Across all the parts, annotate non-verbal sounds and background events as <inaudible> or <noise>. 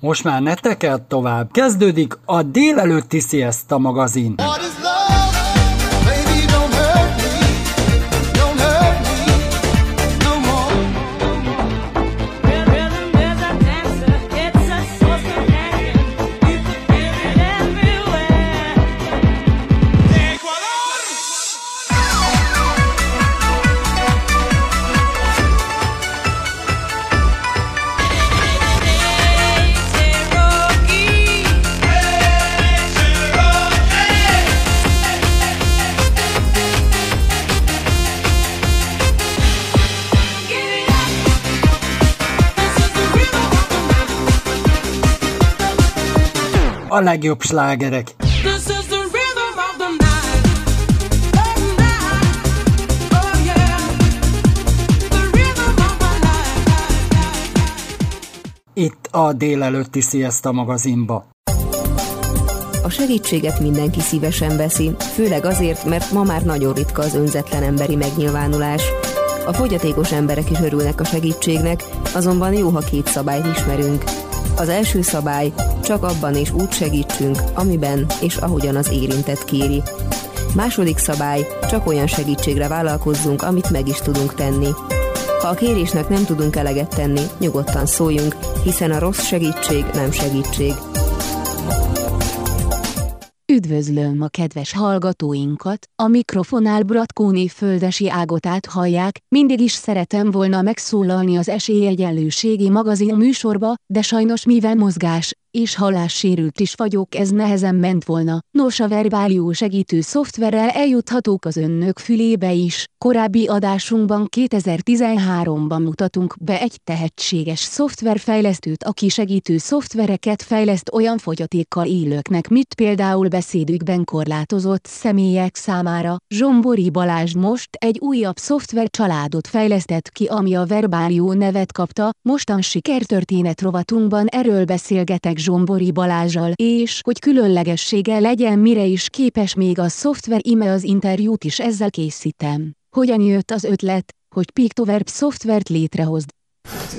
Most már ne tekert tovább. Kezdődik a délelőtti Siesta magazin. What of my life. Itt a délelőtti Siesta magazinba. A segítséget mindenki szívesen veszi, főleg azért, mert ma már nagyon ritka az önzetlen emberi megnyilvánulás. A fogyatékos emberek is örülnek a segítségnek, azonban jó, ha két szabályt ismerünk. Az első szabály, csak abban és úgy segítsünk, amiben és ahogyan az érintett kéri. Második szabály, csak olyan segítségre vállalkozzunk, amit meg is tudunk tenni. Ha a kérésnek nem tudunk eleget tenni, nyugodtan szóljunk, hiszen a rossz segítség nem segítség. Üdvözlöm a kedves hallgatóinkat, a mikrofonál Bratkóni földesi ágotát hallják, mindig is szeretem volna megszólalni az esélyegyenlőségi magazin műsorba, de sajnos mivel mozgás és hallássérült is vagyok ez nehezen ment volna. Nos a verbálió segítő szoftverrel eljuthatók az önnök fülébe is. Korábbi adásunkban 2013-ban mutatunk be egy tehetséges szoftverfejlesztőt, aki segítő szoftvereket fejleszt olyan fogyatékkal élőknek, mint például beszédükben korlátozott személyek számára. Zsombori Balázs most egy újabb szoftvercsaládot fejlesztett ki, ami a Verbálió nevet kapta. Mostan sikertörténet rovatunkban erről beszélgetek Zsombori Balázsal, és hogy különlegessége legyen mire is képes még a szoftver ime az interjút is ezzel készítem. Hogyan jött az ötlet, hogy Pictoverb szoftvert létrehozd?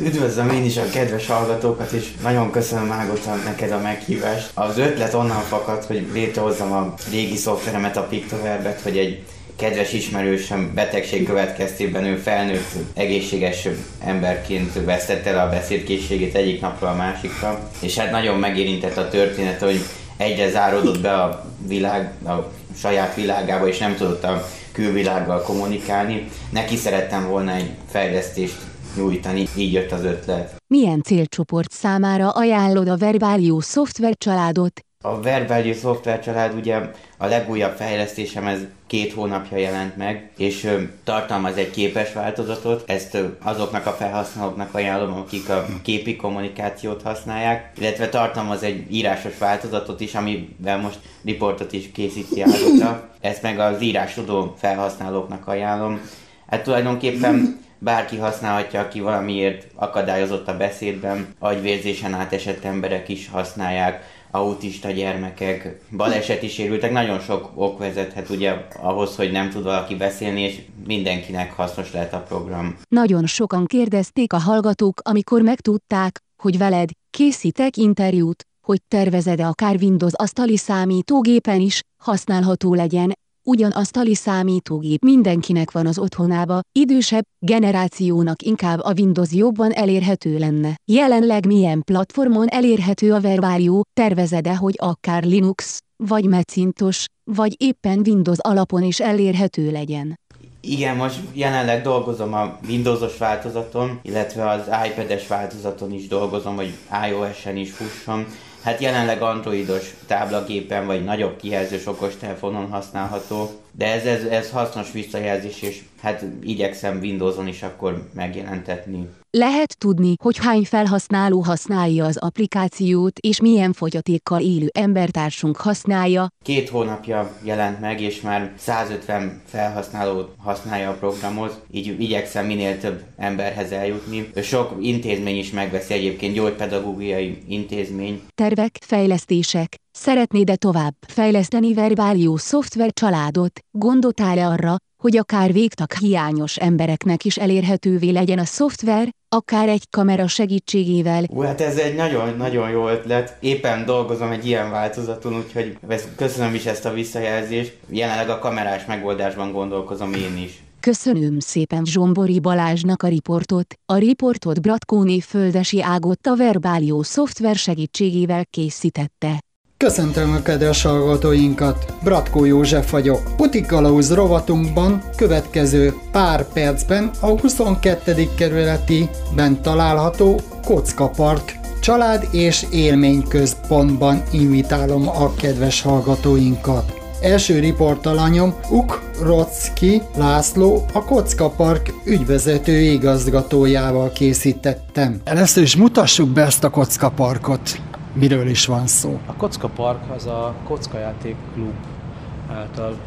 Üdvözlöm én is a kedves hallgatókat, és nagyon köszönöm Ágota neked a meghívást. Az ötlet onnan fakadt, hogy létrehozzam a régi szoftveremet, a Pictoverbet, hogy egy kedves ismerősöm betegség következtében ő felnőtt, egészséges emberként vesztette el a beszédkészségét egyik napról a másikra, és hát nagyon megérintett a történet, hogy egyre záródott be a világ, a saját világába, és nem tudott a külvilággal kommunikálni. Neki szerettem volna egy fejlesztést nyújtani, így jött az ötlet. Milyen célcsoport számára ajánlod a Verbálió szoftvercsaládot? A Verbálió szoftvercsalád ugye a legújabb fejlesztésem, ez két hónapja jelent meg, és ö, tartalmaz egy képes változatot. Ezt ö, azoknak a felhasználóknak ajánlom, akik a képi kommunikációt használják, illetve tartalmaz egy írásos változatot is, amivel most riportot is készíti Ágota. Ezt meg az írás tudó felhasználóknak ajánlom. Hát tulajdonképpen bárki használhatja, aki valamiért akadályozott a beszédben, agyvérzésen átesett emberek is használják, autista gyermekek, baleseti sérültek, nagyon sok ok vezethet ugye ahhoz, hogy nem tud valaki beszélni, és mindenkinek hasznos lehet a program. Nagyon sokan kérdezték a hallgatók, amikor megtudták, hogy veled készítek interjút, hogy tervezed-e akár Windows asztali számítógépen is, használható legyen, ugyan asztali számítógép mindenkinek van az otthonába, idősebb generációnak inkább a Windows jobban elérhető lenne. Jelenleg milyen platformon elérhető a Verbálió, tervezed-e, hogy akár Linux, vagy Macintosh, vagy éppen Windows alapon is elérhető legyen? Igen, most jelenleg dolgozom a Windowsos változaton, illetve az iPad-es változaton is dolgozom, hogy iOS-en is fusson. Hát jelenleg androidos táblagépen vagy nagyobb kijelzős okostelefonon használható, de ez, ez, ez hasznos visszajelzés, és hát igyekszem Windowson is akkor megjelentetni. Lehet tudni, hogy hány felhasználó használja az applikációt és milyen fogyatékkal élő embertársunk használja. Két hónapja jelent meg, és már 150 felhasználó használja a programot, így igyekszem minél több emberhez eljutni. Sok intézmény is megveszi egyébként, gyógypedagógiai intézmény, Tervek, fejlesztések. Szeretnéd-e tovább fejleszteni verbálió szoftver családot? Gondoltál-e arra, hogy akár végtag hiányos embereknek is elérhetővé legyen a szoftver, akár egy kamera segítségével. Ú, hát ez egy nagyon-nagyon jó ötlet. Éppen dolgozom egy ilyen változaton, úgyhogy köszönöm is ezt a visszajelzést. Jelenleg a kamerás megoldásban gondolkozom én is. Köszönöm szépen Zsombori Balázsnak a riportot. A riportot Bratkóné Földesi Ágott a Verbálió szoftver segítségével készítette. Köszöntöm a kedves hallgatóinkat, Bratkó József vagyok. Putikalauz rovatunkban következő pár percben a 22. kerületi-ben található Kockapark család és élményközpontban invitálom a kedves hallgatóinkat. Első riportalanyom Ukrocki László, a Kocka Park ügyvezető igazgatójával készítettem. Először is mutassuk be ezt a Kocka Parkot. Miről is van szó? A Kocka Park az a Kockajáték Klub által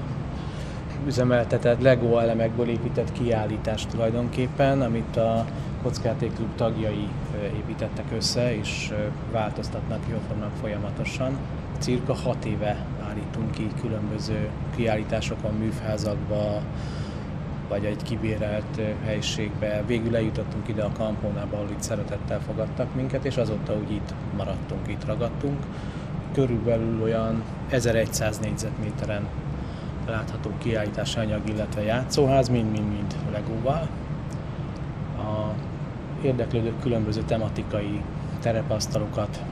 üzemeltetett Lego elemekből épített kiállítás tulajdonképpen, amit a Kockajáték Klub tagjai építettek össze, és változtatnak, jóformnak folyamatosan. Cirka hat éve állítunk ki különböző kiállításokon, műfházakba, vagy egy kibérelt helyiségbe. Végül eljutottunk ide a kampónába, ahol itt szeretettel fogadtak minket, és azóta úgy itt maradtunk, itt ragadtunk. Körülbelül olyan 1100 négyzetméteren látható kiállítási anyag, illetve játszóház, mind-mind-mind legóval. A érdeklődők különböző tematikai terepasztalokat,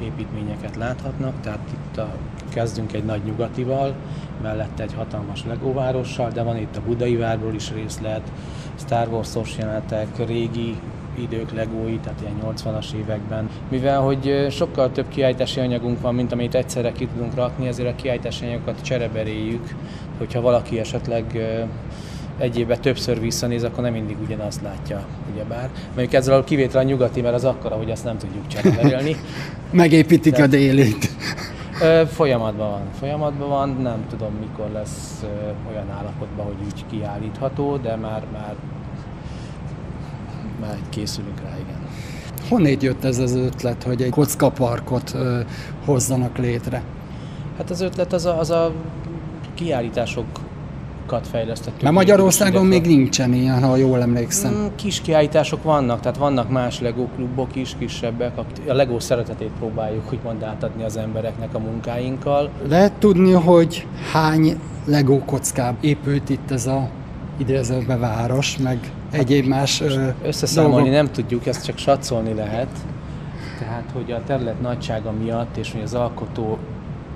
építményeket láthatnak, tehát itt a, kezdünk egy nagy nyugatival, mellette egy hatalmas legóvárossal, de van itt a budai várból is részlet, Star Wars-os jelenetek, régi idők legói, tehát ilyen 80-as években. Mivel, hogy sokkal több kiállítási anyagunk van, mint amit egyszerre ki tudunk rakni, ezért a kiállítási anyagokat csereberéljük, hogyha valaki esetleg egy évben többször visszanéz, akkor nem mindig ugyanazt látja, ugyebár. Mondjuk ezzel a kivétel a nyugati, mert az akkora, hogy azt nem tudjuk csereberélni. <laughs> Megépítik a délit. <laughs> Ö, Folyamatban van, folyamatban van, nem tudom mikor lesz ö, olyan állapotban, hogy úgy kiállítható, de már, már, már készülünk rá, igen. Honnét jött ez az ötlet, hogy egy kockaparkot ö, hozzanak létre? Hát az ötlet az a, az a kiállításokat fejlesztettük. Mert Magyarországon még nincsen ilyen, ha jól emlékszem. Mm, Kis kiállítások vannak, tehát vannak más Lego klubok is, kisebbek. A Lego szeretetét próbáljuk úgymond átadni az embereknek a munkáinkkal. Lehet tudni, hogy hány Lego kockám épült itt ez a idézőbe város, meg egyéb más ö, Összeszámolni dolgok? nem tudjuk, ezt csak satszolni lehet. Tehát, hogy a terület nagysága miatt, és hogy az alkotó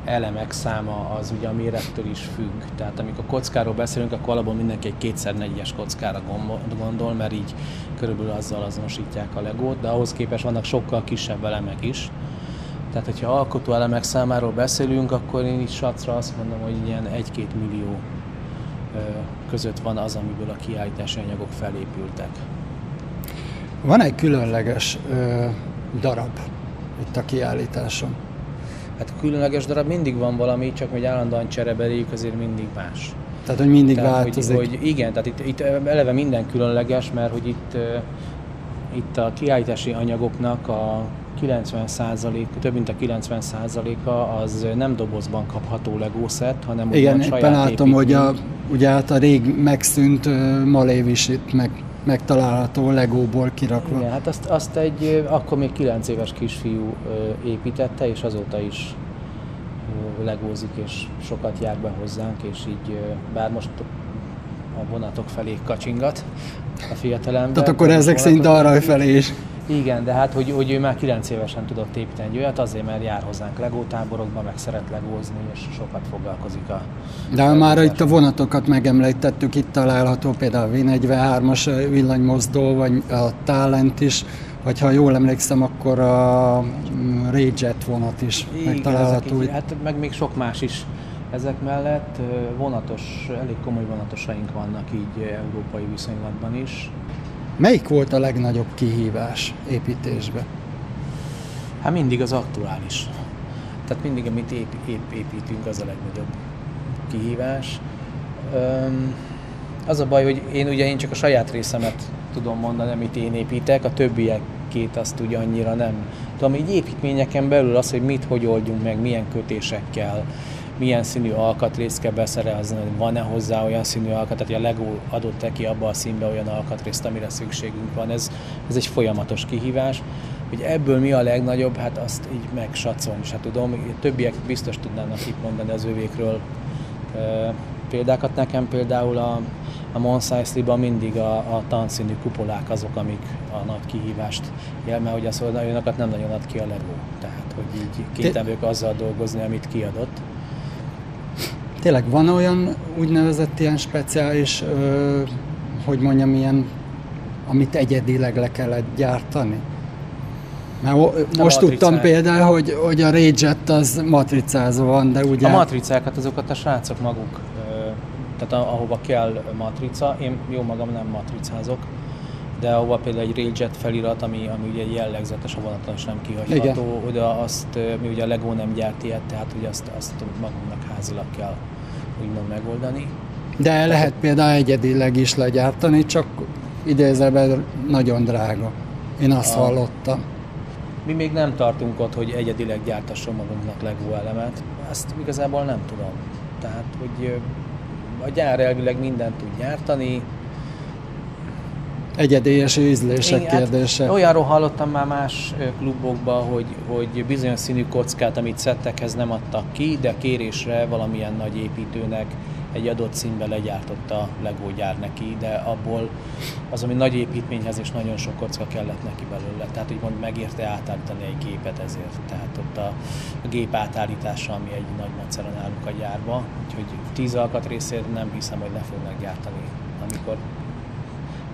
elemek száma az ugye a mérettől is függ. Tehát amikor kockáról beszélünk, akkor alapból mindenki egy kétszer négyes kockára gondol- mert így körülbelül azzal azonosítják a legót, de ahhoz képest vannak sokkal kisebb elemek is. Tehát, hogyha alkotó elemek számáról beszélünk, akkor én így sacra azt mondom, hogy ilyen 1-2 millió között van az, amiből a kiállítási anyagok felépültek. Van egy különleges ö, darab itt a kiállításon. Hát különleges darab mindig van valami, csak hogy állandóan csereberéljük, azért mindig más. Tehát, hogy mindig tehát, változik. hogy, hogy igen, tehát itt, itt eleve minden különleges, mert hogy itt, itt a kiállítási anyagoknak a 90% több mint a 90 a az nem dobozban kapható Lego set, hanem Igen, éppen látom, hogy a, építmény. ugye hát a rég megszűnt ö, malév is itt meg, megtalálható Legóból kirakva. Igen, hát azt, azt egy akkor még 9 éves kisfiú építette, és azóta is legózik, és sokat jár be hozzánk, és így, bár most a vonatok felé kacsingat a fiatalember. Tehát akkor ezek szerint arra felé. felé is. Igen, de hát, hogy, hogy ő már 9 évesen tudott építeni egy olyat, azért, mert jár hozzánk legótáborokba, meg szeret legózni, és sokat foglalkozik a... De ha már itt a vonatokat megemlítettük, itt található például a V43-as villanymozdó, vagy a Talent is, vagy ha jól emlékszem, akkor a mm, Rayjet vonat is Igen, megtalálható. így, hát meg még sok más is ezek mellett. Vonatos, elég komoly vonatosaink vannak így európai viszonylatban is. Melyik volt a legnagyobb kihívás építésbe? Hát mindig az aktuális. Tehát mindig, amit ép, ép, építünk, az a legnagyobb kihívás. Öm, az a baj, hogy én ugye én csak a saját részemet tudom mondani, amit én építek, a többiekét azt ugye annyira nem. Tudom, így építményeken belül az, hogy mit, hogy oldjunk meg, milyen kötésekkel, milyen színű alkatrészt kell beszerezni, van-e hozzá olyan színű alkat, tehát a Lego adott neki abba a színbe olyan alkatrészt, amire szükségünk van. Ez, ez egy folyamatos kihívás. Hogy ebből mi a legnagyobb, hát azt így megsatszolni se tudom. Többiek biztos tudnának itt mondani az övékről példákat. Nekem például a, a Mons Eisley-ban mindig a, a tanszínű kupolák azok, amik a nagy kihívást jel, mert hogy azt olyanokat nem nagyon ad ki a Lego. Tehát, hogy így kénytelen vagyok azzal dolgozni, amit kiadott. Tényleg van olyan úgynevezett ilyen speciális, ö, hogy mondjam, ilyen, amit egyedileg le kellett gyártani? Mert most matricák. tudtam például, hogy, hogy a Rage-et az matricázva van, de ugye... A matricákat azokat a srácok maguk, tehát ahova kell matrica, én jó magam nem matricázok, de ahova például egy Railjet felirat, ami, ami ugye jellegzetes, a vonaton sem kihagyható, Igen. oda azt, mi ugye a Lego nem gyárt ilyet, tehát ugye azt, azt magunknak házilag kell úgymond megoldani. De lehet például egyedileg is legyártani, csak idézőben nagyon drága. Én azt Ah. hallottam. Mi még nem tartunk ott, hogy egyedileg gyártasson magunknak Lego elemet. Ezt igazából nem tudom. Tehát, hogy a gyár elvileg mindent tud gyártani, Egyedi és ízlések Igen, hát kérdése. Olyanról hallottam már más klubokban, hogy, hogy bizonyos színű kockát, amit szettekhez nem adtak ki, de kérésre valamilyen nagy építőnek egy adott színbe legyártotta Lego gyár neki, de abból az, ami nagy építményhez és nagyon sok kocka kellett neki belőle. Tehát úgymond megérte átállítani egy gépet ezért. Tehát ott a, a gép átállítása, ami egy nagy macera nálunk a gyárba. Úgyhogy tíz alkatrészért nem hiszem, hogy le fognak gyártani. Amikor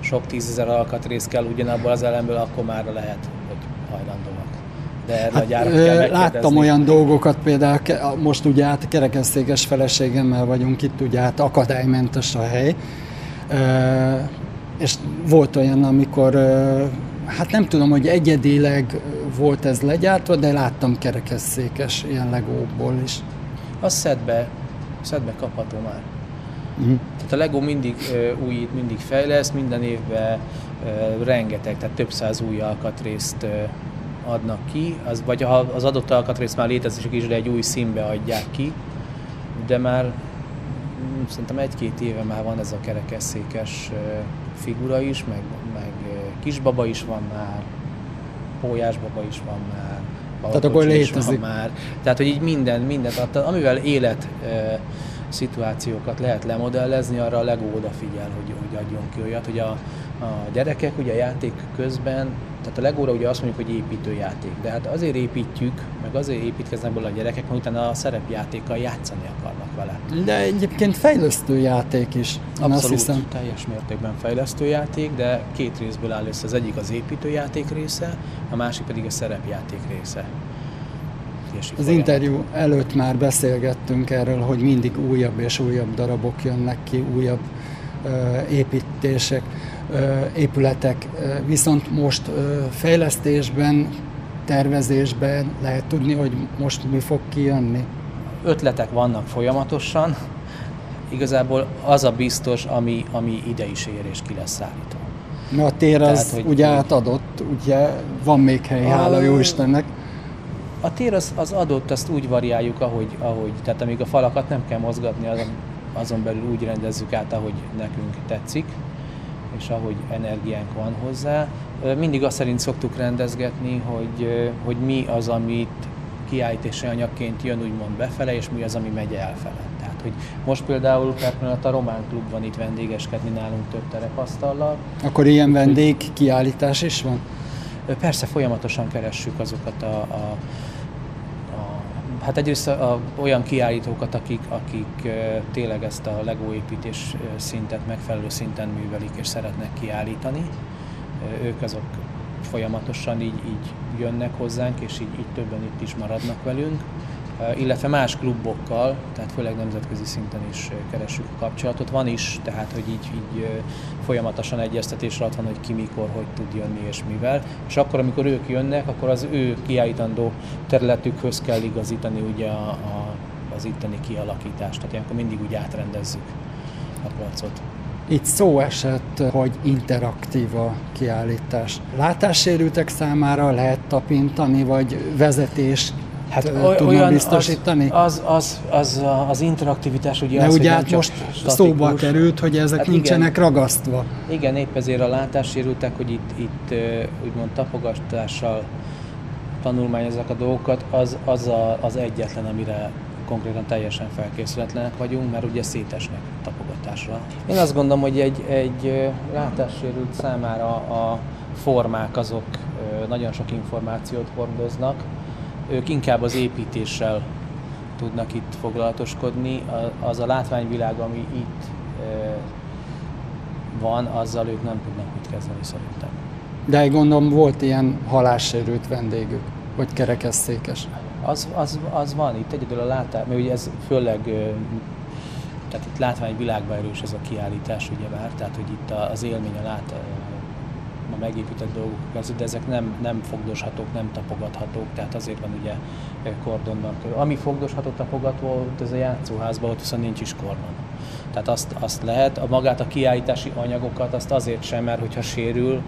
sok tízezer alkatrész kell ugyanabból az elemből, akkor már lehet, hogy hajlandóak. De erre a Hát, gyárat kell láttam olyan dolgokat, például most ugye hát kerekesszékes feleségemmel vagyunk itt, ugye hát akadálymentes a hely, és volt olyan, amikor, hát nem tudom, hogy egyedileg volt ez legyártva, de láttam kerekesszékes ilyen legóból is. Az szedbe, szedbe kapható már. Mhm. Tehát a Lego mindig ö, újít, mindig fejleszt, minden évben ö, rengeteg, tehát több száz új alkatrészt ö, adnak ki, az, vagy ha az adott alkatrész már létezik is, de egy új színbe adják ki, de már mm, szerintem egy-két éve már van ez a kerekesszékes figura is, meg, meg kisbaba is van már, pólyásbaba is van már, Tehát akkor létezik. Van már. Tehát, hogy így minden, minden, amivel élet szituációkat lehet lemodellezni, arra a Lego odafigyel, hogy, hogy adjon ki olyat, hogy a, a gyerekek ugye a játék közben, tehát a Legóra ugye azt mondjuk, hogy építőjáték, de hát azért építjük, meg azért építkeznek belőle a gyerekek, mert utána a szerepjátékkal játszani akarnak vele. De egyébként fejlesztő játék is, én azt Abszolút hiszem. teljes mértékben fejlesztő játék, de két részből áll össze. Az egyik az építőjáték része, a másik pedig a szerepjáték része. Így Az folyamat. interjú előtt már beszélgettünk erről, hogy mindig újabb és újabb darabok jönnek ki, újabb építések, épületek, viszont most fejlesztésben, tervezésben lehet tudni, hogy most mi fog kijönni. ötletek vannak folyamatosan, igazából az a biztos, ami, ami ide is ér és ki lesz szállítva. Na a tér az Tehát, hogy- ugye átadott, ugye van még hely, hála A- jó Istennek. A tér az, az adott, azt úgy variáljuk, ahogy, ahogy, tehát amíg a falakat nem kell mozgatni, azon, azon belül úgy rendezzük át, ahogy nekünk tetszik, és ahogy energiánk van hozzá. Mindig azt szerint szoktuk rendezgetni, hogy, hogy mi az, amit kiállítási anyagként jön úgymond befele, és mi az, ami megy elfele. Tehát, hogy most például per pillanat a Román Klub van itt vendégeskedni nálunk több terepasztallal, Akkor ilyen vendég kiállítás is van? Persze folyamatosan keressük azokat a, a hát egyrészt a, a, olyan kiállítókat, akik, akik tényleg ezt a Lego építés ö, szintet megfelelő szinten művelik és szeretnek kiállítani. Ők azok folyamatosan így, így jönnek hozzánk, és így, így többen itt is maradnak velünk. Illetve más klubokkal, tehát főleg nemzetközi szinten is ö, keressük a kapcsolatot. Van is, tehát hogy így, így folyamatosan egyeztetés alatt van, hogy ki mikor, hogy tud jönni és mivel. És akkor, amikor ők jönnek, akkor az ő kiállítandó területükhöz kell igazítani ugye a, a, az itteni kialakítást. Tehát ilyenkor mindig úgy átrendezzük a placot. Itt szó esett, hogy interaktív a kiállítás. Látássérültek számára lehet tapintani, vagy vezetés hát, oly- tudna biztosítani? Az, az, az, az, az interaktivitás ugye De az, hogy ugye nem hát most statikus. szóba került, hogy ezek Hát hát igen. nincsenek ragasztva. Igen, épp ezért a látássérültek, hogy itt, itt úgymond tapogatással tanulmányozzák a dolgokat, az, az a, az egyetlen, amire konkrétan teljesen felkészületlenek vagyunk, mert ugye szétesnek tapogatásra. Én azt gondolom, hogy egy, egy látássérült számára a formák azok nagyon sok információt hordoznak, ők inkább az építéssel tudnak itt foglalatoskodni. Az a látványvilág, ami itt van, azzal ők nem tudnak mit kezdeni szerintem. De gondolom volt ilyen halássérült vendégük, hogy kerekesszékes. Az, az, az van itt egyedül a látás, mert ugye ez főleg, tehát itt látványvilágban erős ez a kiállítás, ugye már, tehát hogy itt az élmény, a lát, ö, a megépített dolgok között, de ezek nem, nem fogdoshatók, nem tapogathatók, tehát azért van ugye ö, kordonban körül. Ami fogdosható, tapogató, ez a játszóházban, ott viszont nincs is kordon. Tehát azt, azt lehet, a magát a kiállítási anyagokat, azt azért sem, mert hogyha sérül,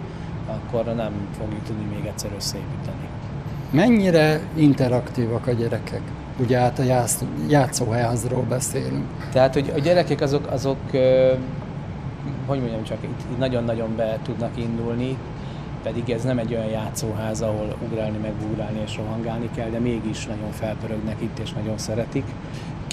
akkor nem fogjuk tudni még egyszer összeépíteni. Mennyire interaktívak a gyerekek? Ugye hát a játsz, játszóházról beszélünk. Tehát, hogy a gyerekek azok, azok hogy mondjam csak, itt, nagyon-nagyon be tudnak indulni, pedig ez nem egy olyan játszóház, ahol ugrálni, megugrálni és rohangálni kell, de mégis nagyon felpörögnek itt, és nagyon szeretik.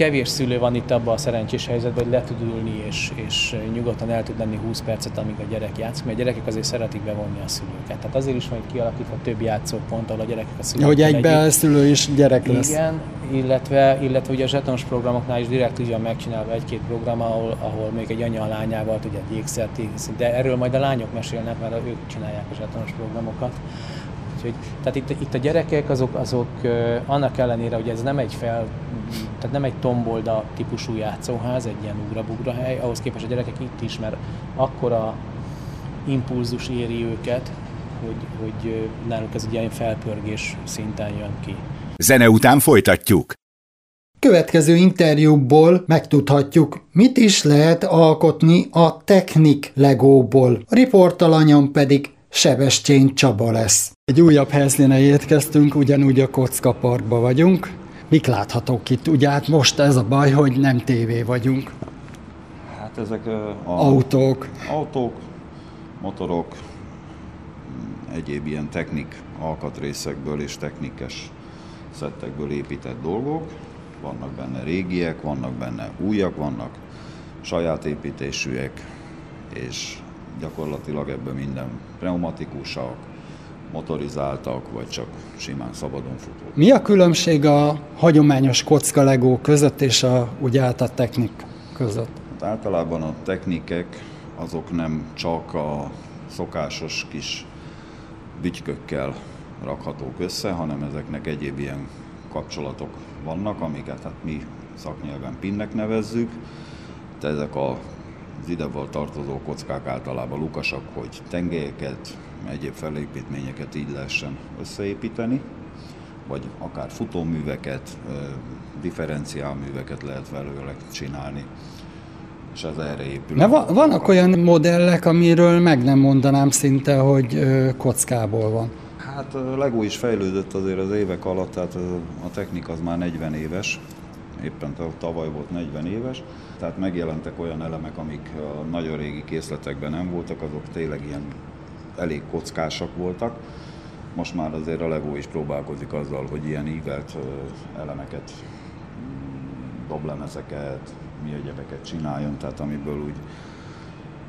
Kevés szülő van itt abban a szerencsés helyzetben, hogy le tud ülni, és, és nyugodtan el tud lenni 20 percet, amíg a gyerek játszik, mert a gyerekek azért szeretik bevonni a szülőket. Tehát azért is van kialakítva több játszópont, ahol a gyerekek a szülők Hogy egybe szülő is gyerek lesz. igen, illetve, illetve ugye a zsetonos programoknál is direkt úgy van megcsinálva egy-két program, ahol, ahol még egy anya a lányával tud egy ékszert de erről majd a lányok mesélnek, mert ők csinálják a zsetonos programokat. Úgyhogy, tehát itt, itt a gyerekek azok, azok annak ellenére, hogy ez nem egy fel, tehát nem egy tombolda típusú játszóház, egy ilyen ugrabugra hely, ahhoz képest a gyerekek itt is, mert akkora impulzus éri őket, hogy, hogy náluk ez egy ilyen felpörgés szinten jön ki. Zene után folytatjuk. Következő interjúból megtudhatjuk, mit is lehet alkotni a Technik Legóból. A riportalanyom pedig Sebestyén Csaba lesz. Egy újabb helyszínen érkeztünk, ugyanúgy a Kocka Parkba vagyunk. Mik láthatók itt? Ugye hát most ez a baj, hogy nem tévé vagyunk. Hát ezek a Autók. autók, motorok, egyéb ilyen technik alkatrészekből és technikes szettekből épített dolgok. Vannak benne régiek, vannak benne újak, vannak saját építésűek, és gyakorlatilag ebben minden pneumatikusak, motorizáltak, vagy csak simán szabadon futó. Mi a különbség a hagyományos kocka Legó között és a, ugye hát a technik között? Hát általában a technikek azok nem csak a szokásos kis bütykökkel rakhatók össze, hanem ezeknek egyéb ilyen kapcsolatok vannak, amiket hát mi szaknyelven pinnek nevezzük. De ezek a, az ideval tartozó kockák általában lukasak, hogy tengelyeket, egyéb felépítményeket így lehessen összeépíteni, vagy akár futóműveket, differenciálműveket lehet velőle csinálni, és ez erre épül. Na, va- vannak olyan modellek, amiről meg nem mondanám szinte, hogy ö, kockából van. Hát Lego is fejlődött azért az évek alatt, tehát a technika az már 40 éves, éppen tav- tavaly volt 40 éves, tehát megjelentek olyan elemek, amik a nagyon régi készletekben nem voltak, azok tényleg ilyen elég kockásak voltak. Most már azért a Lego is próbálkozik azzal, hogy ilyen ívelt elemeket, doblemezeket, mi egyebeket csináljon, tehát amiből úgy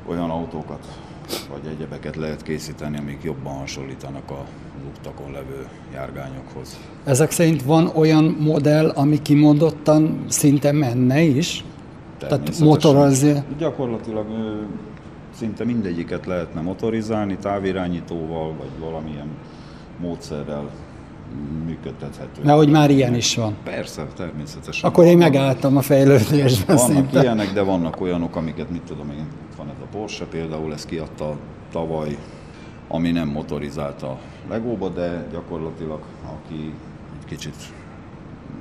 olyan autókat vagy egyebeket lehet készíteni, amik jobban hasonlítanak a utakon levő járgányokhoz. Ezek szerint van olyan modell, ami kimondottan szinte menne is? Tehát motorozja. Gyakorlatilag szinte mindegyiket lehetne motorizálni, távirányítóval, vagy valamilyen módszerrel működtethető. Mert hogy már ilyen is van. Persze, természetesen. Akkor én megálltam a fejlődésben Vannak szinte. ilyenek, de vannak olyanok, amiket mit tudom én, itt van ez a Porsche például, ezt kiadta tavaly, ami nem motorizált a Legóba, de gyakorlatilag aki egy kicsit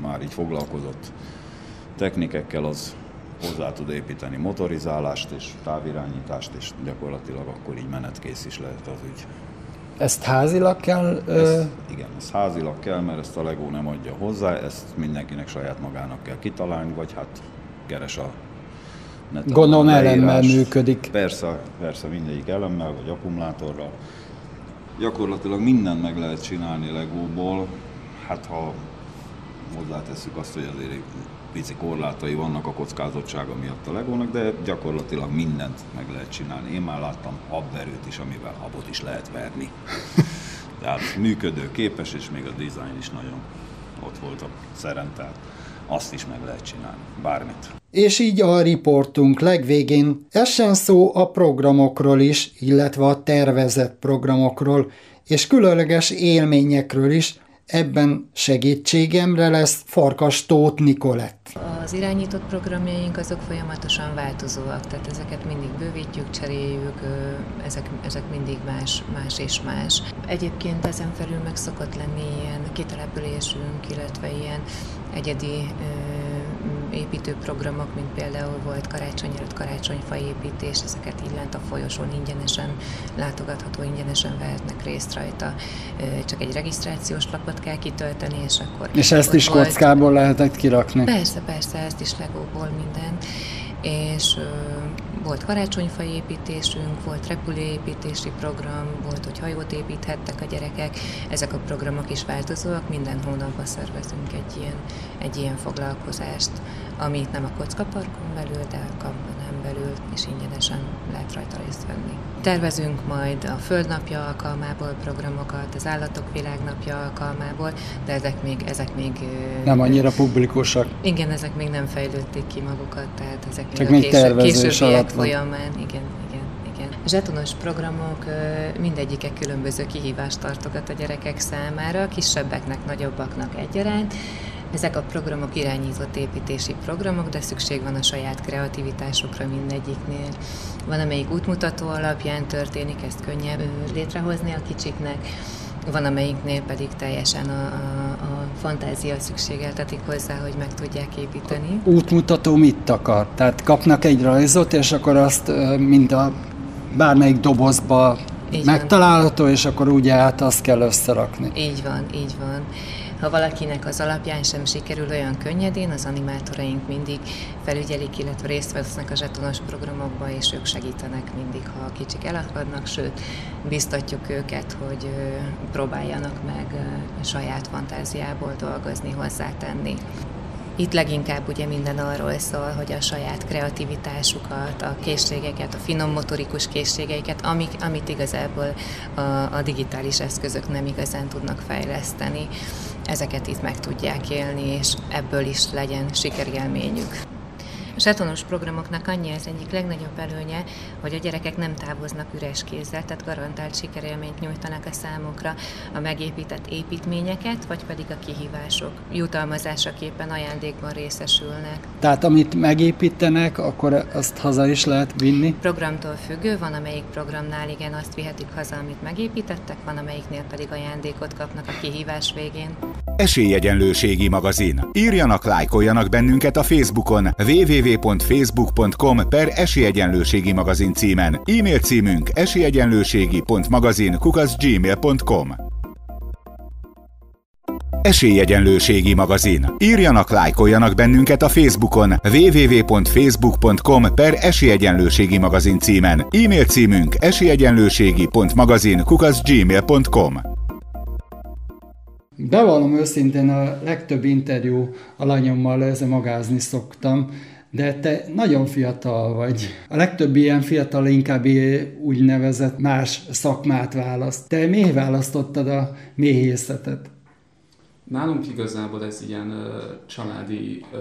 már így foglalkozott technikekkel, az hozzá tud építeni motorizálást és távirányítást, és gyakorlatilag akkor így menetkész is lehet az ügy. Ezt házilag kell... Ezt, igen, ez házilag kell, mert ezt a Lego nem adja hozzá, ezt mindenkinek saját magának kell kitalálni, vagy hát keres a neten Gondolom leírást. működik. Persze, persze mindegyik elemmel, vagy akkumulátorral. Gyakorlatilag mindent meg lehet csinálni Legóból, hát ha hozzátesszük azt, hogy azért pici korlátai vannak a kockázottsága miatt a Legónak, de gyakorlatilag mindent meg lehet csinálni. Én már láttam habverőt is, amivel habot is lehet verni. <laughs> Tehát működő, képes, és még a design is nagyon ott volt a tehát azt is meg lehet csinálni, bármit. És így a riportunk legvégén essen szó a programokról is, illetve a tervezett programokról, és különleges élményekről is, ebben segítségemre lesz Farkas Tóth Nikolett. Az irányított programjaink azok folyamatosan változóak, tehát ezeket mindig bővítjük, cseréljük, ezek, ezek mindig más, más és más. Egyébként ezen felül meg szokott lenni ilyen kitelepülésünk, illetve ilyen egyedi építőprogramok, mint például volt karácsony előtt karácsonyfa építés, ezeket így lent a folyosón ingyenesen látogatható, ingyenesen vehetnek részt rajta. Csak egy regisztrációs lapot kell kitölteni, és akkor... És ezt is volt- kockából lehetett kirakni. Persze, persze, ezt is legóból minden. És volt karácsonyfa építésünk, volt repülőépítési program, volt, hogy hajót építhettek a gyerekek. Ezek a programok is változóak, minden hónapban szervezünk egy ilyen, egy ilyen foglalkozást, amit nem a kockaparkon belül, de a kampanen belül, és ingyenesen lehet rajta részt venni. Tervezünk majd a Földnapja alkalmából programokat, az Állatok Világnapja alkalmából, de ezek még, ezek még Nem annyira publikusak. igen, ezek még nem fejlődték ki magukat, tehát ezek Csak még, még a késő, tervezés későbbiek folyamán, igen, igen, igen. Zsetonos programok mindegyike különböző kihívást tartogat a gyerekek számára, kisebbeknek, nagyobbaknak egyaránt. Ezek a programok irányított építési programok, de szükség van a saját kreativitásukra mindegyiknél. Van, amelyik útmutató alapján történik, ezt könnyebb létrehozni a kicsiknek, van, amelyiknél pedig teljesen a, a, a fantázia szükségeltetik hozzá, hogy meg tudják építeni. Útmutató mit akar? Tehát kapnak egy rajzot, és akkor azt mind a bármelyik dobozba Így van. megtalálható, és akkor ugye hát azt kell összerakni. Így van, így van. Ha valakinek az alapján sem sikerül olyan könnyedén, az animátoraink mindig felügyelik, illetve részt vesznek a zsetonos programokba, és ők segítenek mindig, ha a kicsik elakadnak, sőt, biztatjuk őket, hogy próbáljanak meg saját fantáziából dolgozni, hozzátenni. Itt leginkább ugye minden arról szól, hogy a saját kreativitásukat, a készségeket, a finom motorikus készségeiket, amik, amit igazából a, a digitális eszközök nem igazán tudnak fejleszteni, ezeket itt meg tudják élni, és ebből is legyen sikerélményük. A zsetonos programoknak annyi az egyik legnagyobb előnye, hogy a gyerekek nem távoznak üres kézzel, tehát garantált sikerélményt nyújtanak a számukra a megépített építményeket, vagy pedig a kihívások jutalmazásaképpen ajándékban részesülnek. Tehát amit megépítenek, akkor azt haza is lehet vinni. Programtól függő, van amelyik programnál igen, azt vihetik haza, amit megépítettek, van amelyiknél pedig ajándékot kapnak a kihívás végén. Esélyegyenlőségi magazin. Írjanak, lájkoljanak bennünket a Facebookon www.facebook.com per Esélyegyenlőségi magazin címen. E-mail címünk esélyegyenlőségi.magazin kukaszgmail.com Esélyegyenlőségi magazin. Írjanak, lájkoljanak bennünket a Facebookon www.facebook.com per Esélyegyenlőségi magazin címen. E-mail címünk esélyegyenlőségi.magazin kukaszgmail.com Bevallom őszintén, a legtöbb interjú alanyommal magázni szoktam, de te nagyon fiatal vagy. A legtöbb ilyen fiatal inkább úgynevezett más szakmát választ. Te miért választottad a méhészetet? Nálunk igazából ez ilyen ö, családi ö,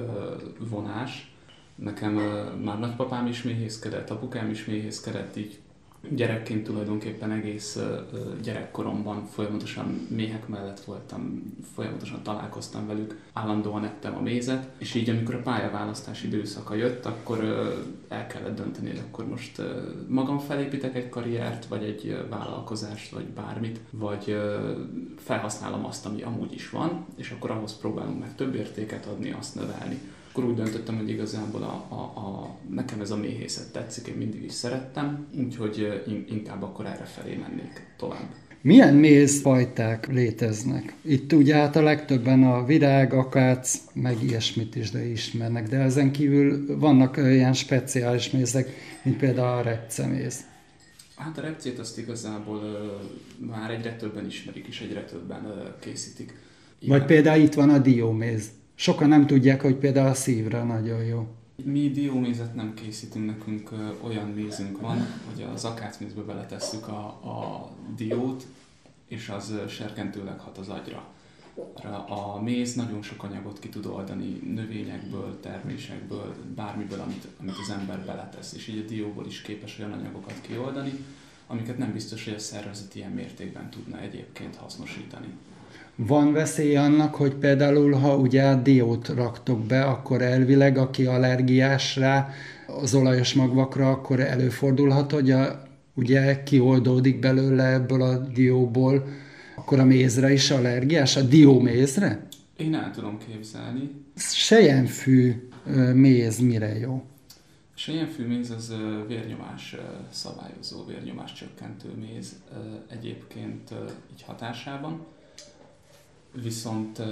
vonás. Nekem ö, már nagypapám is méhészkedett, apukám is méhészkedett, így gyerekként tulajdonképpen egész gyerekkoromban folyamatosan méhek mellett voltam, folyamatosan találkoztam velük, állandóan ettem a mézet, és így amikor a pályaválasztás időszaka jött, akkor el kellett dönteni, hogy akkor most magam felépítek egy karriert, vagy egy vállalkozást, vagy bármit, vagy felhasználom azt, ami amúgy is van, és akkor ahhoz próbálunk meg több értéket adni, azt növelni. Akkor úgy döntöttem, hogy igazából a, a, a, nekem ez a méhészet tetszik, én mindig is szerettem, úgyhogy inkább akkor erre felé mennék tovább. Milyen mézfajták léteznek? Itt ugye hát a legtöbben a virág, akác, meg ilyesmit is de ismernek, de ezen kívül vannak olyan speciális mézek, mint például a repceméz. Hát a repcét azt igazából ö, már egyre többen ismerik, és egyre többen ö, készítik. Vagy például itt van a dióméz. Sokan nem tudják, hogy például a szívre nagyon jó. Mi diómézet nem készítünk, nekünk olyan mézünk van, hogy az akácmézbe beletesszük a, a diót, és az serkentőleg hat az agyra. A méz nagyon sok anyagot ki tud oldani növényekből, termésekből, bármiből, amit, amit az ember beletesz, és így a dióból is képes olyan anyagokat kioldani, amiket nem biztos, hogy a szervezet ilyen mértékben tudna egyébként hasznosítani. Van veszély annak, hogy például, ha ugye diót raktok be, akkor elvileg, aki allergiás rá az olajos magvakra, akkor előfordulhat, hogy a, ugye kioldódik belőle ebből a dióból, akkor a mézre is allergiás, a diómézre? Én el tudom képzelni. Sejenfű méz mire jó? És ilyen fűméz az vérnyomás szabályozó, vérnyomás csökkentő méz egyébként így hatásában. Viszont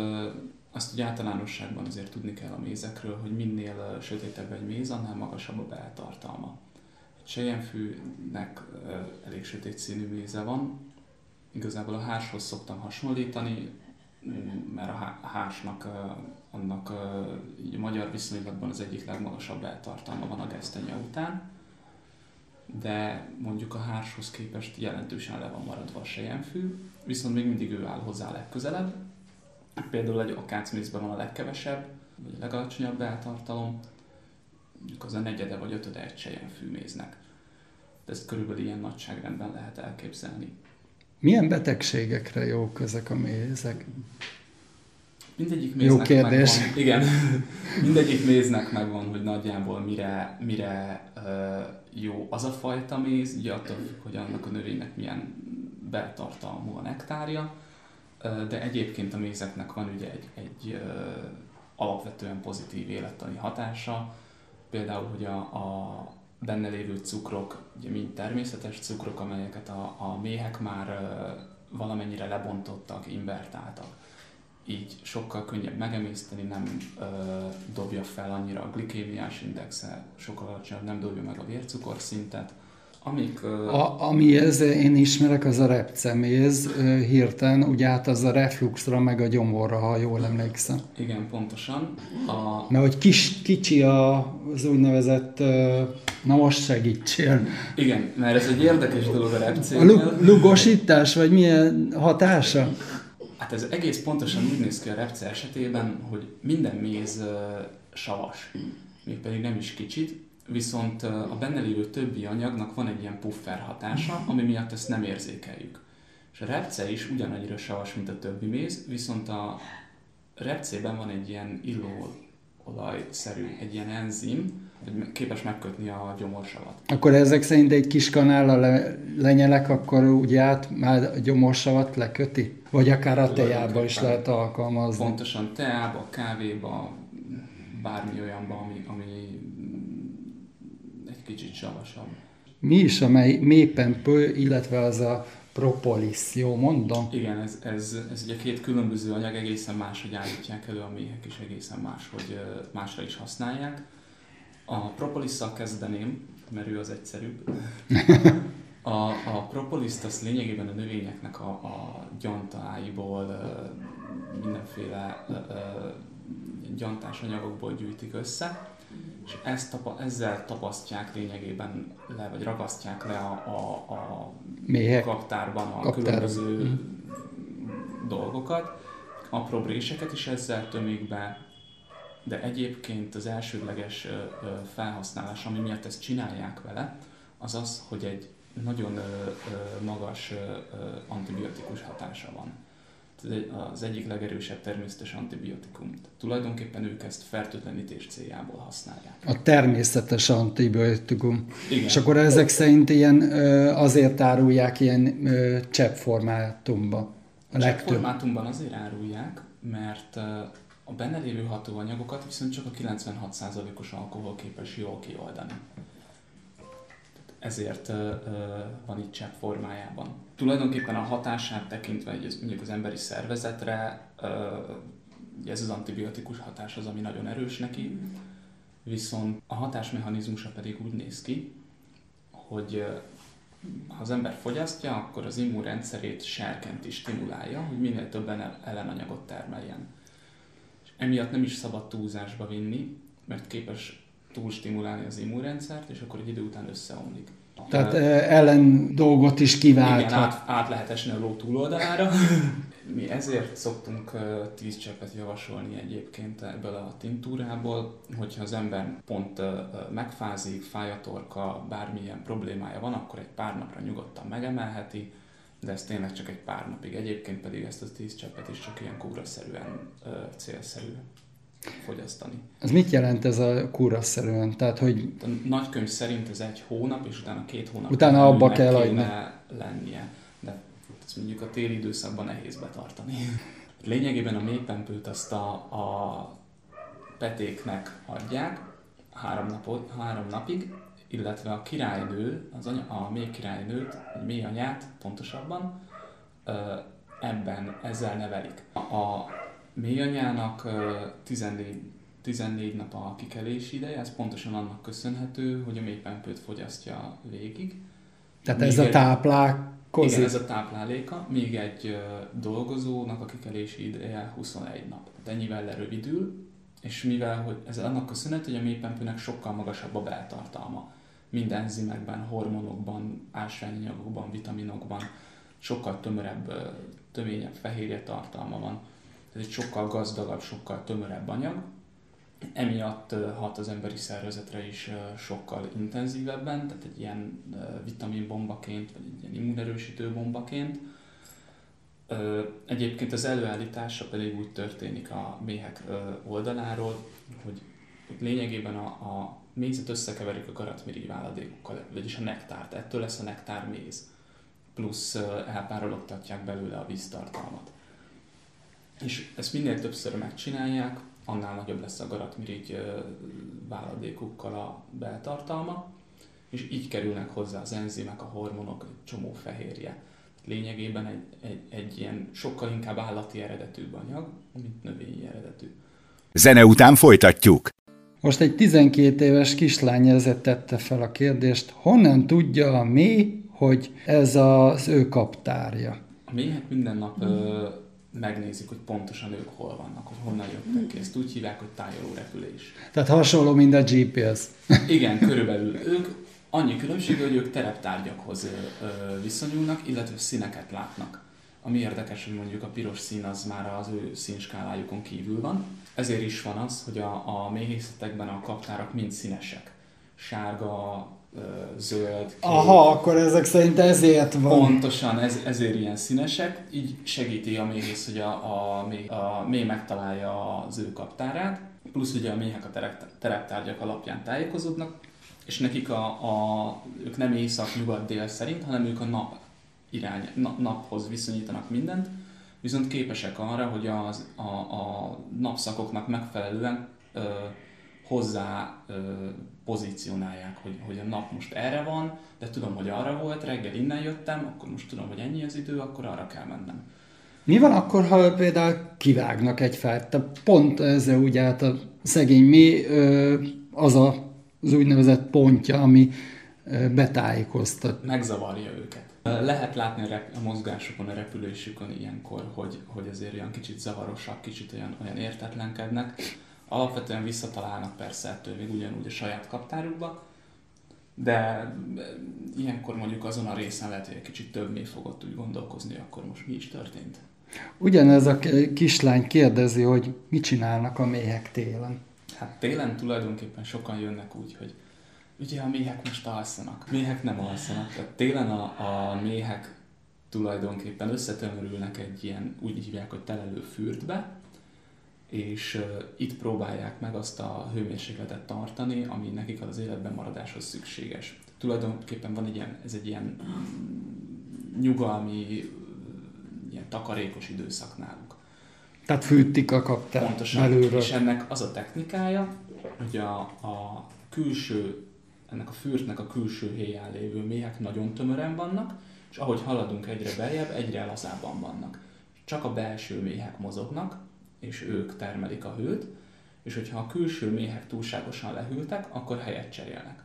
azt ugye általánosságban azért tudni kell a mézekről, hogy minél sötétebb egy méz, annál magasabb a beltartalma. Egy sejjenfűnek ö, elég sötét színű méze van, igazából a háshoz szoktam hasonlítani, mert a há- hásnak, ö, annak így a magyar viszonylatban az egyik legmagasabb eltartalma van a gesztenye után, de mondjuk a hárshoz képest jelentősen le van maradva a sejemfű, viszont még mindig ő áll hozzá legközelebb. Például egy akácmészben van a legkevesebb, vagy a legalacsonyabb eltartalom, mondjuk az a negyede vagy ötöde egy sejemfű méznek. De ezt körülbelül ilyen nagyságrendben lehet elképzelni. Milyen betegségekre jók ezek a mézek? Mindegyik Jó méznek kérdés. megvan, igen, <laughs> mindegyik méznek megvan, hogy nagyjából mire, mire uh, jó az a fajta méz, ugye attól hogy annak a növénynek milyen beltartalmú a nektárja, de egyébként a mézeknek van ugye egy, egy alapvetően pozitív élettani hatása, például, hogy a, a benne lévő cukrok, ugye mind természetes cukrok, amelyeket a, a méhek már valamennyire lebontottak, invertáltak. Így sokkal könnyebb megemészteni, nem ö, dobja fel annyira a glikémiás indexe, sokkal alacsonyabb, nem dobja meg a vércukorszintet, amik... Ö, A, ami ez én ismerek, az a repceméz hirtelen, ugye hát az a refluxra, meg a gyomorra, ha jól emlékszem. Igen, pontosan. A, Mert hogy kis, kicsi a, az úgynevezett, na most segítsél, igen, mert ez egy érdekes dolog a a repcénél. lu- lugosítás, vagy milyen hatása? Hát ez egész pontosan úgy néz ki a repce esetében, hogy minden méz savas, mégpedig nem is kicsit, viszont a benne lévő többi anyagnak van egy ilyen puffer hatása, ami miatt ezt nem érzékeljük. És a repce is ugyanannyira savas, mint a többi méz, viszont a repcében van egy ilyen illóolajszerű, egy ilyen enzim, hogy képes megkötni a gyomorsavat. Akkor ezek szerint egy kis kanállal le, lenyelek, akkor ugye át már a gyomorsavat leköti? Vagy akár a tejába is lehet alkalmazni. Pontosan teába, kávéba, bármi olyanba, ami, ami kicsit savasabb. Mi is a mely, mépempő, illetve az a propolis, jó mondom? Igen, ez, ez, ez ugye két különböző anyag, egészen máshogy állítják elő a méhek, és egészen más, hogy ö, másra is használják. A propolisszal kezdeném, mert ő az egyszerűbb. <laughs> A, a propoliszt az lényegében a növényeknek a, a gyantáiból, mindenféle gyantás anyagokból gyűjtik össze, és ezt tapa, ezzel tapasztják lényegében le, vagy ragasztják le a, a, a Méhek. kaptárban a Kaptárban. különböző Mhm. dolgokat, apró réseket is ezzel tömik be, de egyébként az elsődleges felhasználás, ami miatt ezt csinálják vele, az az, hogy egy nagyon magas antibiotikus hatása van. Az egyik legerősebb természetes antibiotikum. Tulajdonképpen ők ezt fertőtlenítés céljából használják. A természetes antibiotikum. Igen. És akkor ezek szerint ilyen azért árulják ilyen ö, cseppformátumba. A legtöbb. formátumban azért árulják, mert a benne lévő hatóanyagokat viszont csak a 96%-os alkohol képes jól kioldani. Ezért van itt csepp formájában. Tulajdonképpen a hatását tekintve, ez mondjuk az emberi szervezetre, ez az antibiotikus hatás az, ami nagyon erős neki, viszont a hatásmechanizmusa pedig úgy néz ki, hogy ha az ember fogyasztja, akkor az immunrendszerét serkent is stimulálja, hogy minél több ellen- ellenanyagot termeljen. És emiatt nem is szabad túlzásba vinni, mert képes túlstimulálni az immunrendszert, és akkor egy idő után összeomlik. Tehát eh, ellen dolgot is igen, kiválthat. át, át lehet esni a ló túloldalára. <laughs> Mi ezért szoktunk ö, 10 cseppet javasolni egyébként ebből a tintúrából, hogyha az ember pont megfázik, fáj a torka, bármilyen problémája van, akkor egy pár napra nyugodtan megemelheti, de ez tényleg csak egy pár napig. Egyébként pedig ezt a 10 cseppet is csak ilyen kúraszerűen célszerű fogyasztani. Ez mit jelent ez a kúraszerűen? Tehát, hogy A nagykönyv szerint ez egy hónap, és utána két hónap Utána abba kell kéne lennie. De ezt mondjuk a téli időszakban nehéz betartani. Lényegében a mélypempőt azt a, a petéknek adják három, napot, három napig, illetve a királynő, az anya, a mély királynőt, vagy mély anyát pontosabban, ebben ezzel nevelik. A mély anyának ö, 14, 14 nap a kikelési ideje, ez pontosan annak köszönhető, hogy a mélypempőt fogyasztja végig. tehát Még ez a egy- táplálkozik? igen, ez a tápláléka. Még egy dolgozónak a kikelési ideje 21 nap. Tehát ennyivel lerövidül, és mivel hogy ez annak köszönhető, hogy a mélypempőnek sokkal magasabb a beltartalma. Minden enzimekben, hormonokban, ásványanyagokban, vitaminokban sokkal tömörebb, töményebb fehérje tartalma van. Ez egy sokkal gazdagabb, sokkal tömörebb anyag, emiatt hat az emberi szervezetre is sokkal intenzívebben, tehát egy ilyen vitaminbombaként, vagy egy ilyen immunerősítő bombaként. Egyébként az előállítása pedig úgy történik a méhek oldaláról, hogy lényegében a, a mézet összekeverik a garatmirigy váladékokkal, vagyis a nektárt. Ettől lesz a nektár méz. Plusz elpárologtatják belőle a víztartalmat. És ezt minél többször megcsinálják, annál nagyobb lesz a garatmirigy váladékukkal a beltartalma, és így kerülnek hozzá az enzimek, a hormonok, egy csomó fehérje. Lényegében egy, egy, egy ilyen sokkal inkább állati eredetűbb anyag, mint növényi eredetű. Zene után folytatjuk. Most egy 12 éves kislány ezért tette fel a kérdést, honnan tudja a mély, hogy ez az ő kaptárja? A méhek minden nap ö, megnézik, hogy pontosan ők hol vannak, hogy honnan jöttek. Ezt úgy hívják, hogy tájoló repülés. Tehát hasonló, mint a GPS. <laughs> Igen, körülbelül ők annyi különbség, hogy ők tereptárgyakhoz viszonyulnak, illetve színeket látnak. Ami érdekes, hogy mondjuk a piros szín az már az ő színskálájukon kívül van. Ezért is van az, hogy a, a méhészetekben a kaptárak mind színesek. Sárga, zöld, kék. Aha, akkor ezek szerint ezért van. Pontosan, ez, ezért ilyen színesek, így segíti a méhész, hogy a, a, mély, a mély megtalálja az ő kaptárát, plusz ugye a méhek a terep, tereptárgyak alapján tájékozódnak, és nekik a, a, ők nem észak-nyugat-dél szerint, hanem ők a nap irány, na, naphoz viszonyítanak mindent, viszont képesek arra, hogy az, a, a napszakoknak megfelelően ö, hozzá ö, pozícionálják, hogy, hogy a nap most erre van, de tudom, hogy arra volt, reggel innen jöttem, akkor most tudom, hogy ennyi az idő, akkor arra kell mennem. Mi van akkor, ha például kivágnak egy fát? Tehát pont ezzel ugye hát a szegény mi az a, az úgynevezett pontja, ami betájékoztat. Megzavarja őket. Lehet látni a mozgásokon, a repülésükön ilyenkor, hogy, hogy azért olyan kicsit zavarosak, kicsit olyan, olyan értetlenkednek. Alapvetően visszatalálnak persze ettől még ugyanúgy a saját kaptárukba, de ilyenkor mondjuk azon a részen lehet, hogy egy kicsit több mély fogott úgy gondolkozni, akkor most mi is történt. Ugyanez a kislány kérdezi, hogy mit csinálnak a méhek télen. Hát télen tulajdonképpen sokan jönnek úgy, hogy ugye a méhek most alszanak. Méhek nem alszanak. Tehát télen a, a méhek tulajdonképpen összetömörülnek egy ilyen, úgy hívják, hogy telelő fürdbe, és itt próbálják meg azt a hőmérsékletet tartani, ami nekik az életben maradáshoz szükséges. Tulajdonképpen van egy ilyen, ez egy ilyen nyugalmi, ilyen takarékos időszak náluk. Tehát fűtik a kaptár Pontosan. belülről. És ennek az a technikája, hogy a, a külső ennek a fürtnek a külső héján lévő méhek nagyon tömören vannak, és ahogy haladunk egyre beljebb, egyre lazábban vannak. Csak a belső méhek mozognak, és ők termelik a hőt, és hogyha a külső méhek túlságosan lehűltek, akkor helyet cserélnek.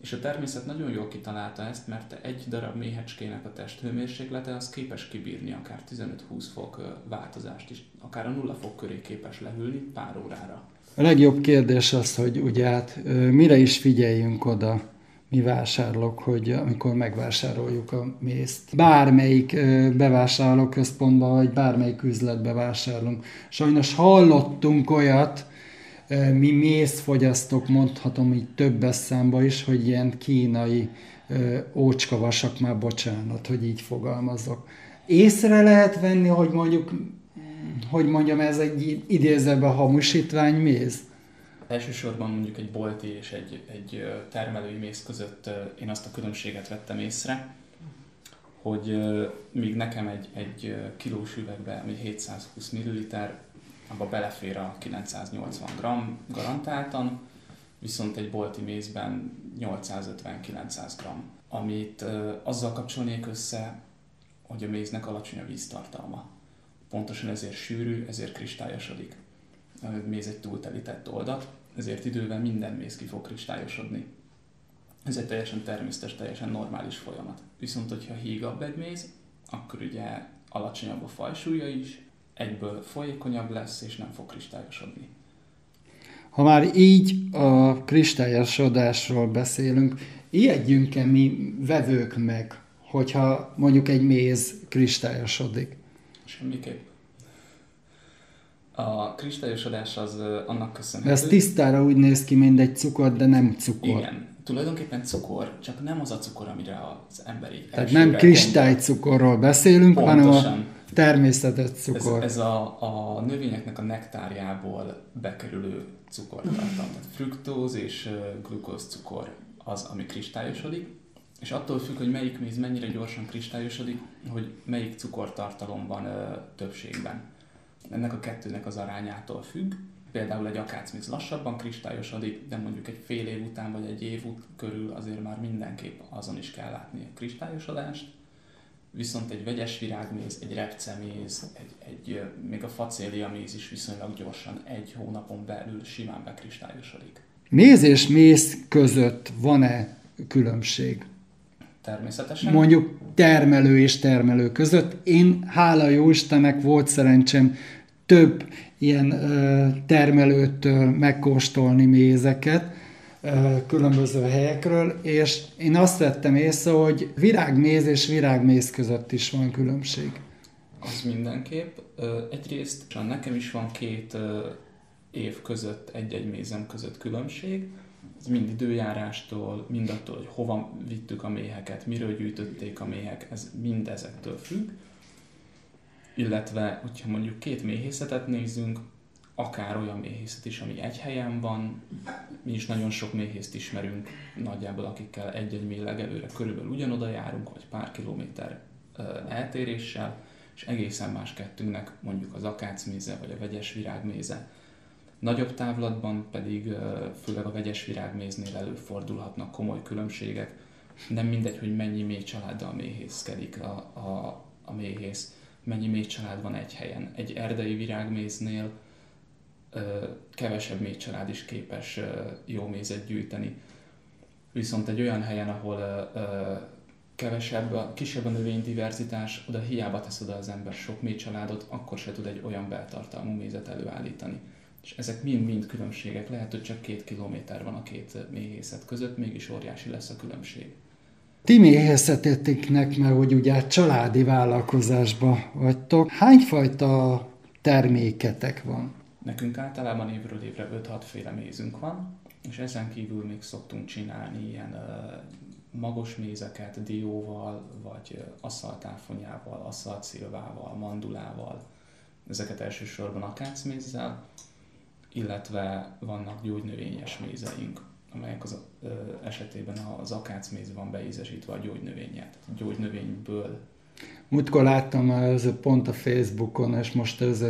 És a természet nagyon jól kitalálta ezt, mert egy darab méhecskének a testhőmérséklete az képes kibírni akár 15-20 fok változást is, akár a nulla fok köré képes lehűlni pár órára. A legjobb kérdés az, hogy ugye hát mire is figyeljünk oda, mi vásárlók, hogy amikor megvásároljuk a mészt. Bármelyik ö, bevásárlóközpontban, vagy bármelyik üzletbe vásárolunk. Sajnos hallottunk olyat, mi mézfogyasztók, mondhatom így többes számba is, hogy ilyen kínai ócskavasak, már bocsánat, hogy így fogalmazok. Észre lehet venni, hogy mondjuk, hogy mondjam, ez egy idézőben hamisítvány méz? Elsősorban mondjuk egy bolti és egy, egy termelői méz között én azt a különbséget vettem észre, hogy míg nekem egy, egy kilós üvegbe, ami 720 ml, abba belefér a 980 g garantáltan, viszont egy bolti mézben 850-900 g, amit azzal kapcsolnék össze, hogy a méznek alacsony a víztartalma. Pontosan ezért sűrű, ezért kristályosodik. A méz egy túltelített oldat, ezért idővel minden méz ki fog kristályosodni. Ez egy teljesen természetes, teljesen normális folyamat. Viszont, hogyha hígabb egy méz, akkor ugye alacsonyabb a fajsúlya is, egyből folyékonyabb lesz, és nem fog kristályosodni. Ha már így a kristályosodásról beszélünk, ijedjünk-e mi vevők meg, hogyha mondjuk egy méz kristályosodik? Semmiképp. A kristályosodás az annak köszönhető... Ez tisztára úgy néz ki, mint egy cukor, de nem cukor. Igen. Tulajdonképpen cukor, csak nem az a cukor, amire az emberi Tehát elsőre nem kristálycukorról beszélünk, hanem Pontosan. a természetes cukor. Ez, ez a, a növényeknek a nektárjából bekerülő cukortartalom. Tehát fruktóz és glukóz cukor az, ami kristályosodik, és attól függ, hogy melyik méz mennyire gyorsan kristályosodik, hogy melyik cukortartalom van ö, többségben. Ennek a kettőnek az arányától függ. Például egy akácméz lassabban kristályosodik, de mondjuk egy fél év után vagy egy év út körül azért már mindenképp azon is kell látni a kristályosodást. Viszont egy vegyes virágméz, egy repceméz, egy, egy, még a facélia méz is viszonylag gyorsan, egy hónapon belül simán bekristályosodik. Méz és méz között van-e különbség? Természetesen. Mondjuk termelő és termelő között. Én, hála jó Istennek, volt szerencsém több ilyen ö, termelőtől megkóstolni mézeket ö, különböző helyekről, és én azt vettem észre, hogy virágméz és virágméz között is van különbség. Az mindenképp. Egyrészt nekem is van két év között, egy-egy mézem között különbség. Ez mind időjárástól, mind attól, hogy hova vittük a méheket, miről gyűjtötték a méhek, ez mind ezektől függ. Illetve, hogyha mondjuk két méhészetet nézzünk, akár olyan méhészet is, ami egy helyen van, mi is nagyon sok méhészt ismerünk, nagyjából akikkel egy-egy méh legelőre körülbelül ugyanoda járunk, vagy pár kilométer eltéréssel, és egészen más kettőnknek mondjuk az akácméze, vagy a vegyes virágméze. Nagyobb távlatban pedig főleg a vegyes virágméznél előfordulhatnak komoly különbségek. Nem mindegy, hogy mennyi mély családdal méhészkedik a, a, a méhész, mennyi mély család van egy helyen. Egy erdei virágméznél ö, kevesebb mély család is képes ö, jó mézet gyűjteni. Viszont egy olyan helyen, ahol ö, ö, kevesebb, kisebb a növénydiverzitás, oda hiába tesz oda az ember sok mély családot, akkor se tud egy olyan beltartalmú mézet előállítani. És ezek mind-mind különbségek. Lehet, hogy csak két kilométer van a két méhészet között, mégis óriási lesz a különbség. Ti méhészetéteknek, mert hogy ugye családi vállalkozásba vagytok, hányfajta terméketek van? Nekünk általában évről évre 5-6 féle mézünk van, és ezen kívül még szoktunk csinálni ilyen ö, magos mézeket dióval, vagy ö, aszaltáfonyával, aszaltszilvával, mandulával. Ezeket elsősorban akácmézzel, illetve vannak gyógynövényes mézeink, amelyek az ö, esetében az akácméz van beízesítve a gyógynövényet. Tehát a gyógynövényből Múltkor láttam ez pont a Facebookon, és most ez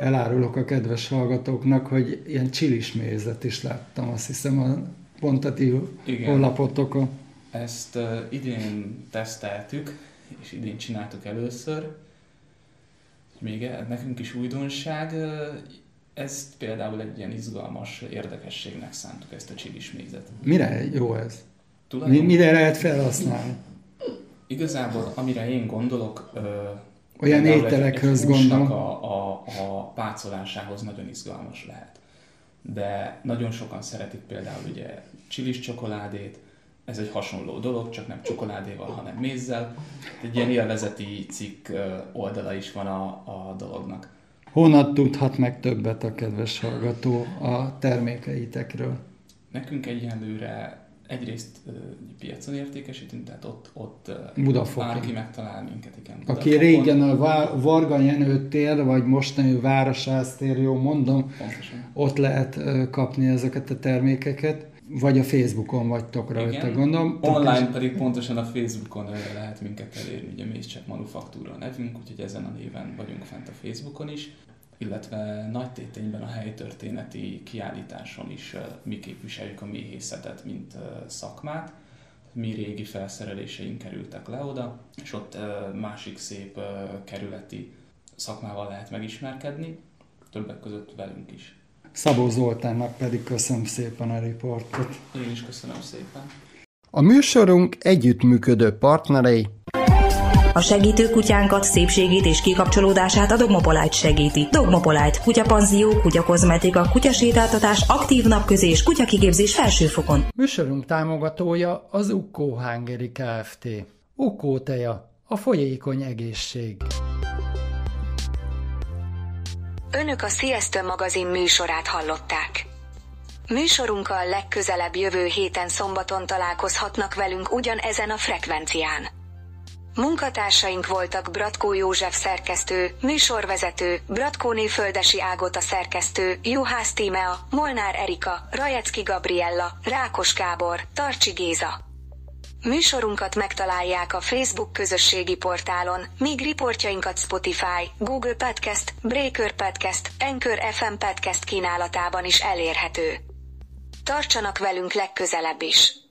elárulok a kedves hallgatóknak, hogy ilyen csilis mézet is láttam, azt hiszem a pont a ti honlapotokon. Ezt uh, idén teszteltük, és idén csináltuk először. Még e- nekünk is újdonság. Ezt például egy ilyen izgalmas érdekességnek szántuk ezt a csilis mézet. Mire jó ez? Mi, mire lehet felhasználni? Igazából, amire én gondolok, Olyan ételekhez gondolom. A, a, a pácolásához nagyon izgalmas lehet. De nagyon sokan szeretik például ugye csilis csokoládét, ez egy hasonló dolog, csak nem csokoládéval, hanem mézzel. Egy ilyen élvezeti cikk oldala is van a, a dolognak. Honnan tudhat meg többet a kedves hallgató a termékeitekről? Nekünk egyenlőre egyrészt ö, piacon értékesítünk, tehát ott, ott ö, Budafoki. bárki megtalál minket, igen. Aki Budafokon. régen a Vá- Varga Jenő tér, vagy mostani Városház tér, jó mondom, Pontosan. ott lehet ö, kapni ezeket a termékeket, vagy a Facebookon vagytok rajta, gondolom. Online pedig pontosan a Facebookon lehet minket elérni, ugye Mézcsek Manufaktúra a nevünk, úgyhogy ezen a néven vagyunk fent a Facebookon is, illetve nagy tétényben a helytörténeti kiállításon is mi képviseljük a méhészetet, mint szakmát. Mi régi felszereléseink kerültek le oda, és ott másik szép kerületi szakmával lehet megismerkedni, többek között velünk is. Szabó Zoltánnak pedig köszönöm szépen a riportot. Én is köszönöm szépen. A műsorunk együttműködő partnerei A segítő kutyánkat, szépségét és kikapcsolódását a Dogmopolite segíti. Dogmopolite, kutyapanzió, kutyakozmetika, kutyasétáltatás, aktív napközés, kutyakigépzés felsőfokon. Műsorunk támogatója az Ukkó Hungary Kft. Ukkó teja, a folyékony egészség. Önök a Siesta magazin műsorát hallották. Műsorunkkal legközelebb jövő héten szombaton találkozhatnak velünk ugyanezen a frekvencián. Munkatársaink voltak Bratkó József szerkesztő, műsorvezető, Bratkóné Földesi Ágota szerkesztő, Juhász Tímea, Molnár Erika, Rajecki Gabriella, Rákos Gábor, Tarcsi Géza. Műsorunkat megtalálják a Facebook közösségi portálon, míg riportjainkat Spotify, Google Podcast, Breaker Podcast, Anchor FM Podcast kínálatában is elérhető. Tartsanak velünk legközelebb is!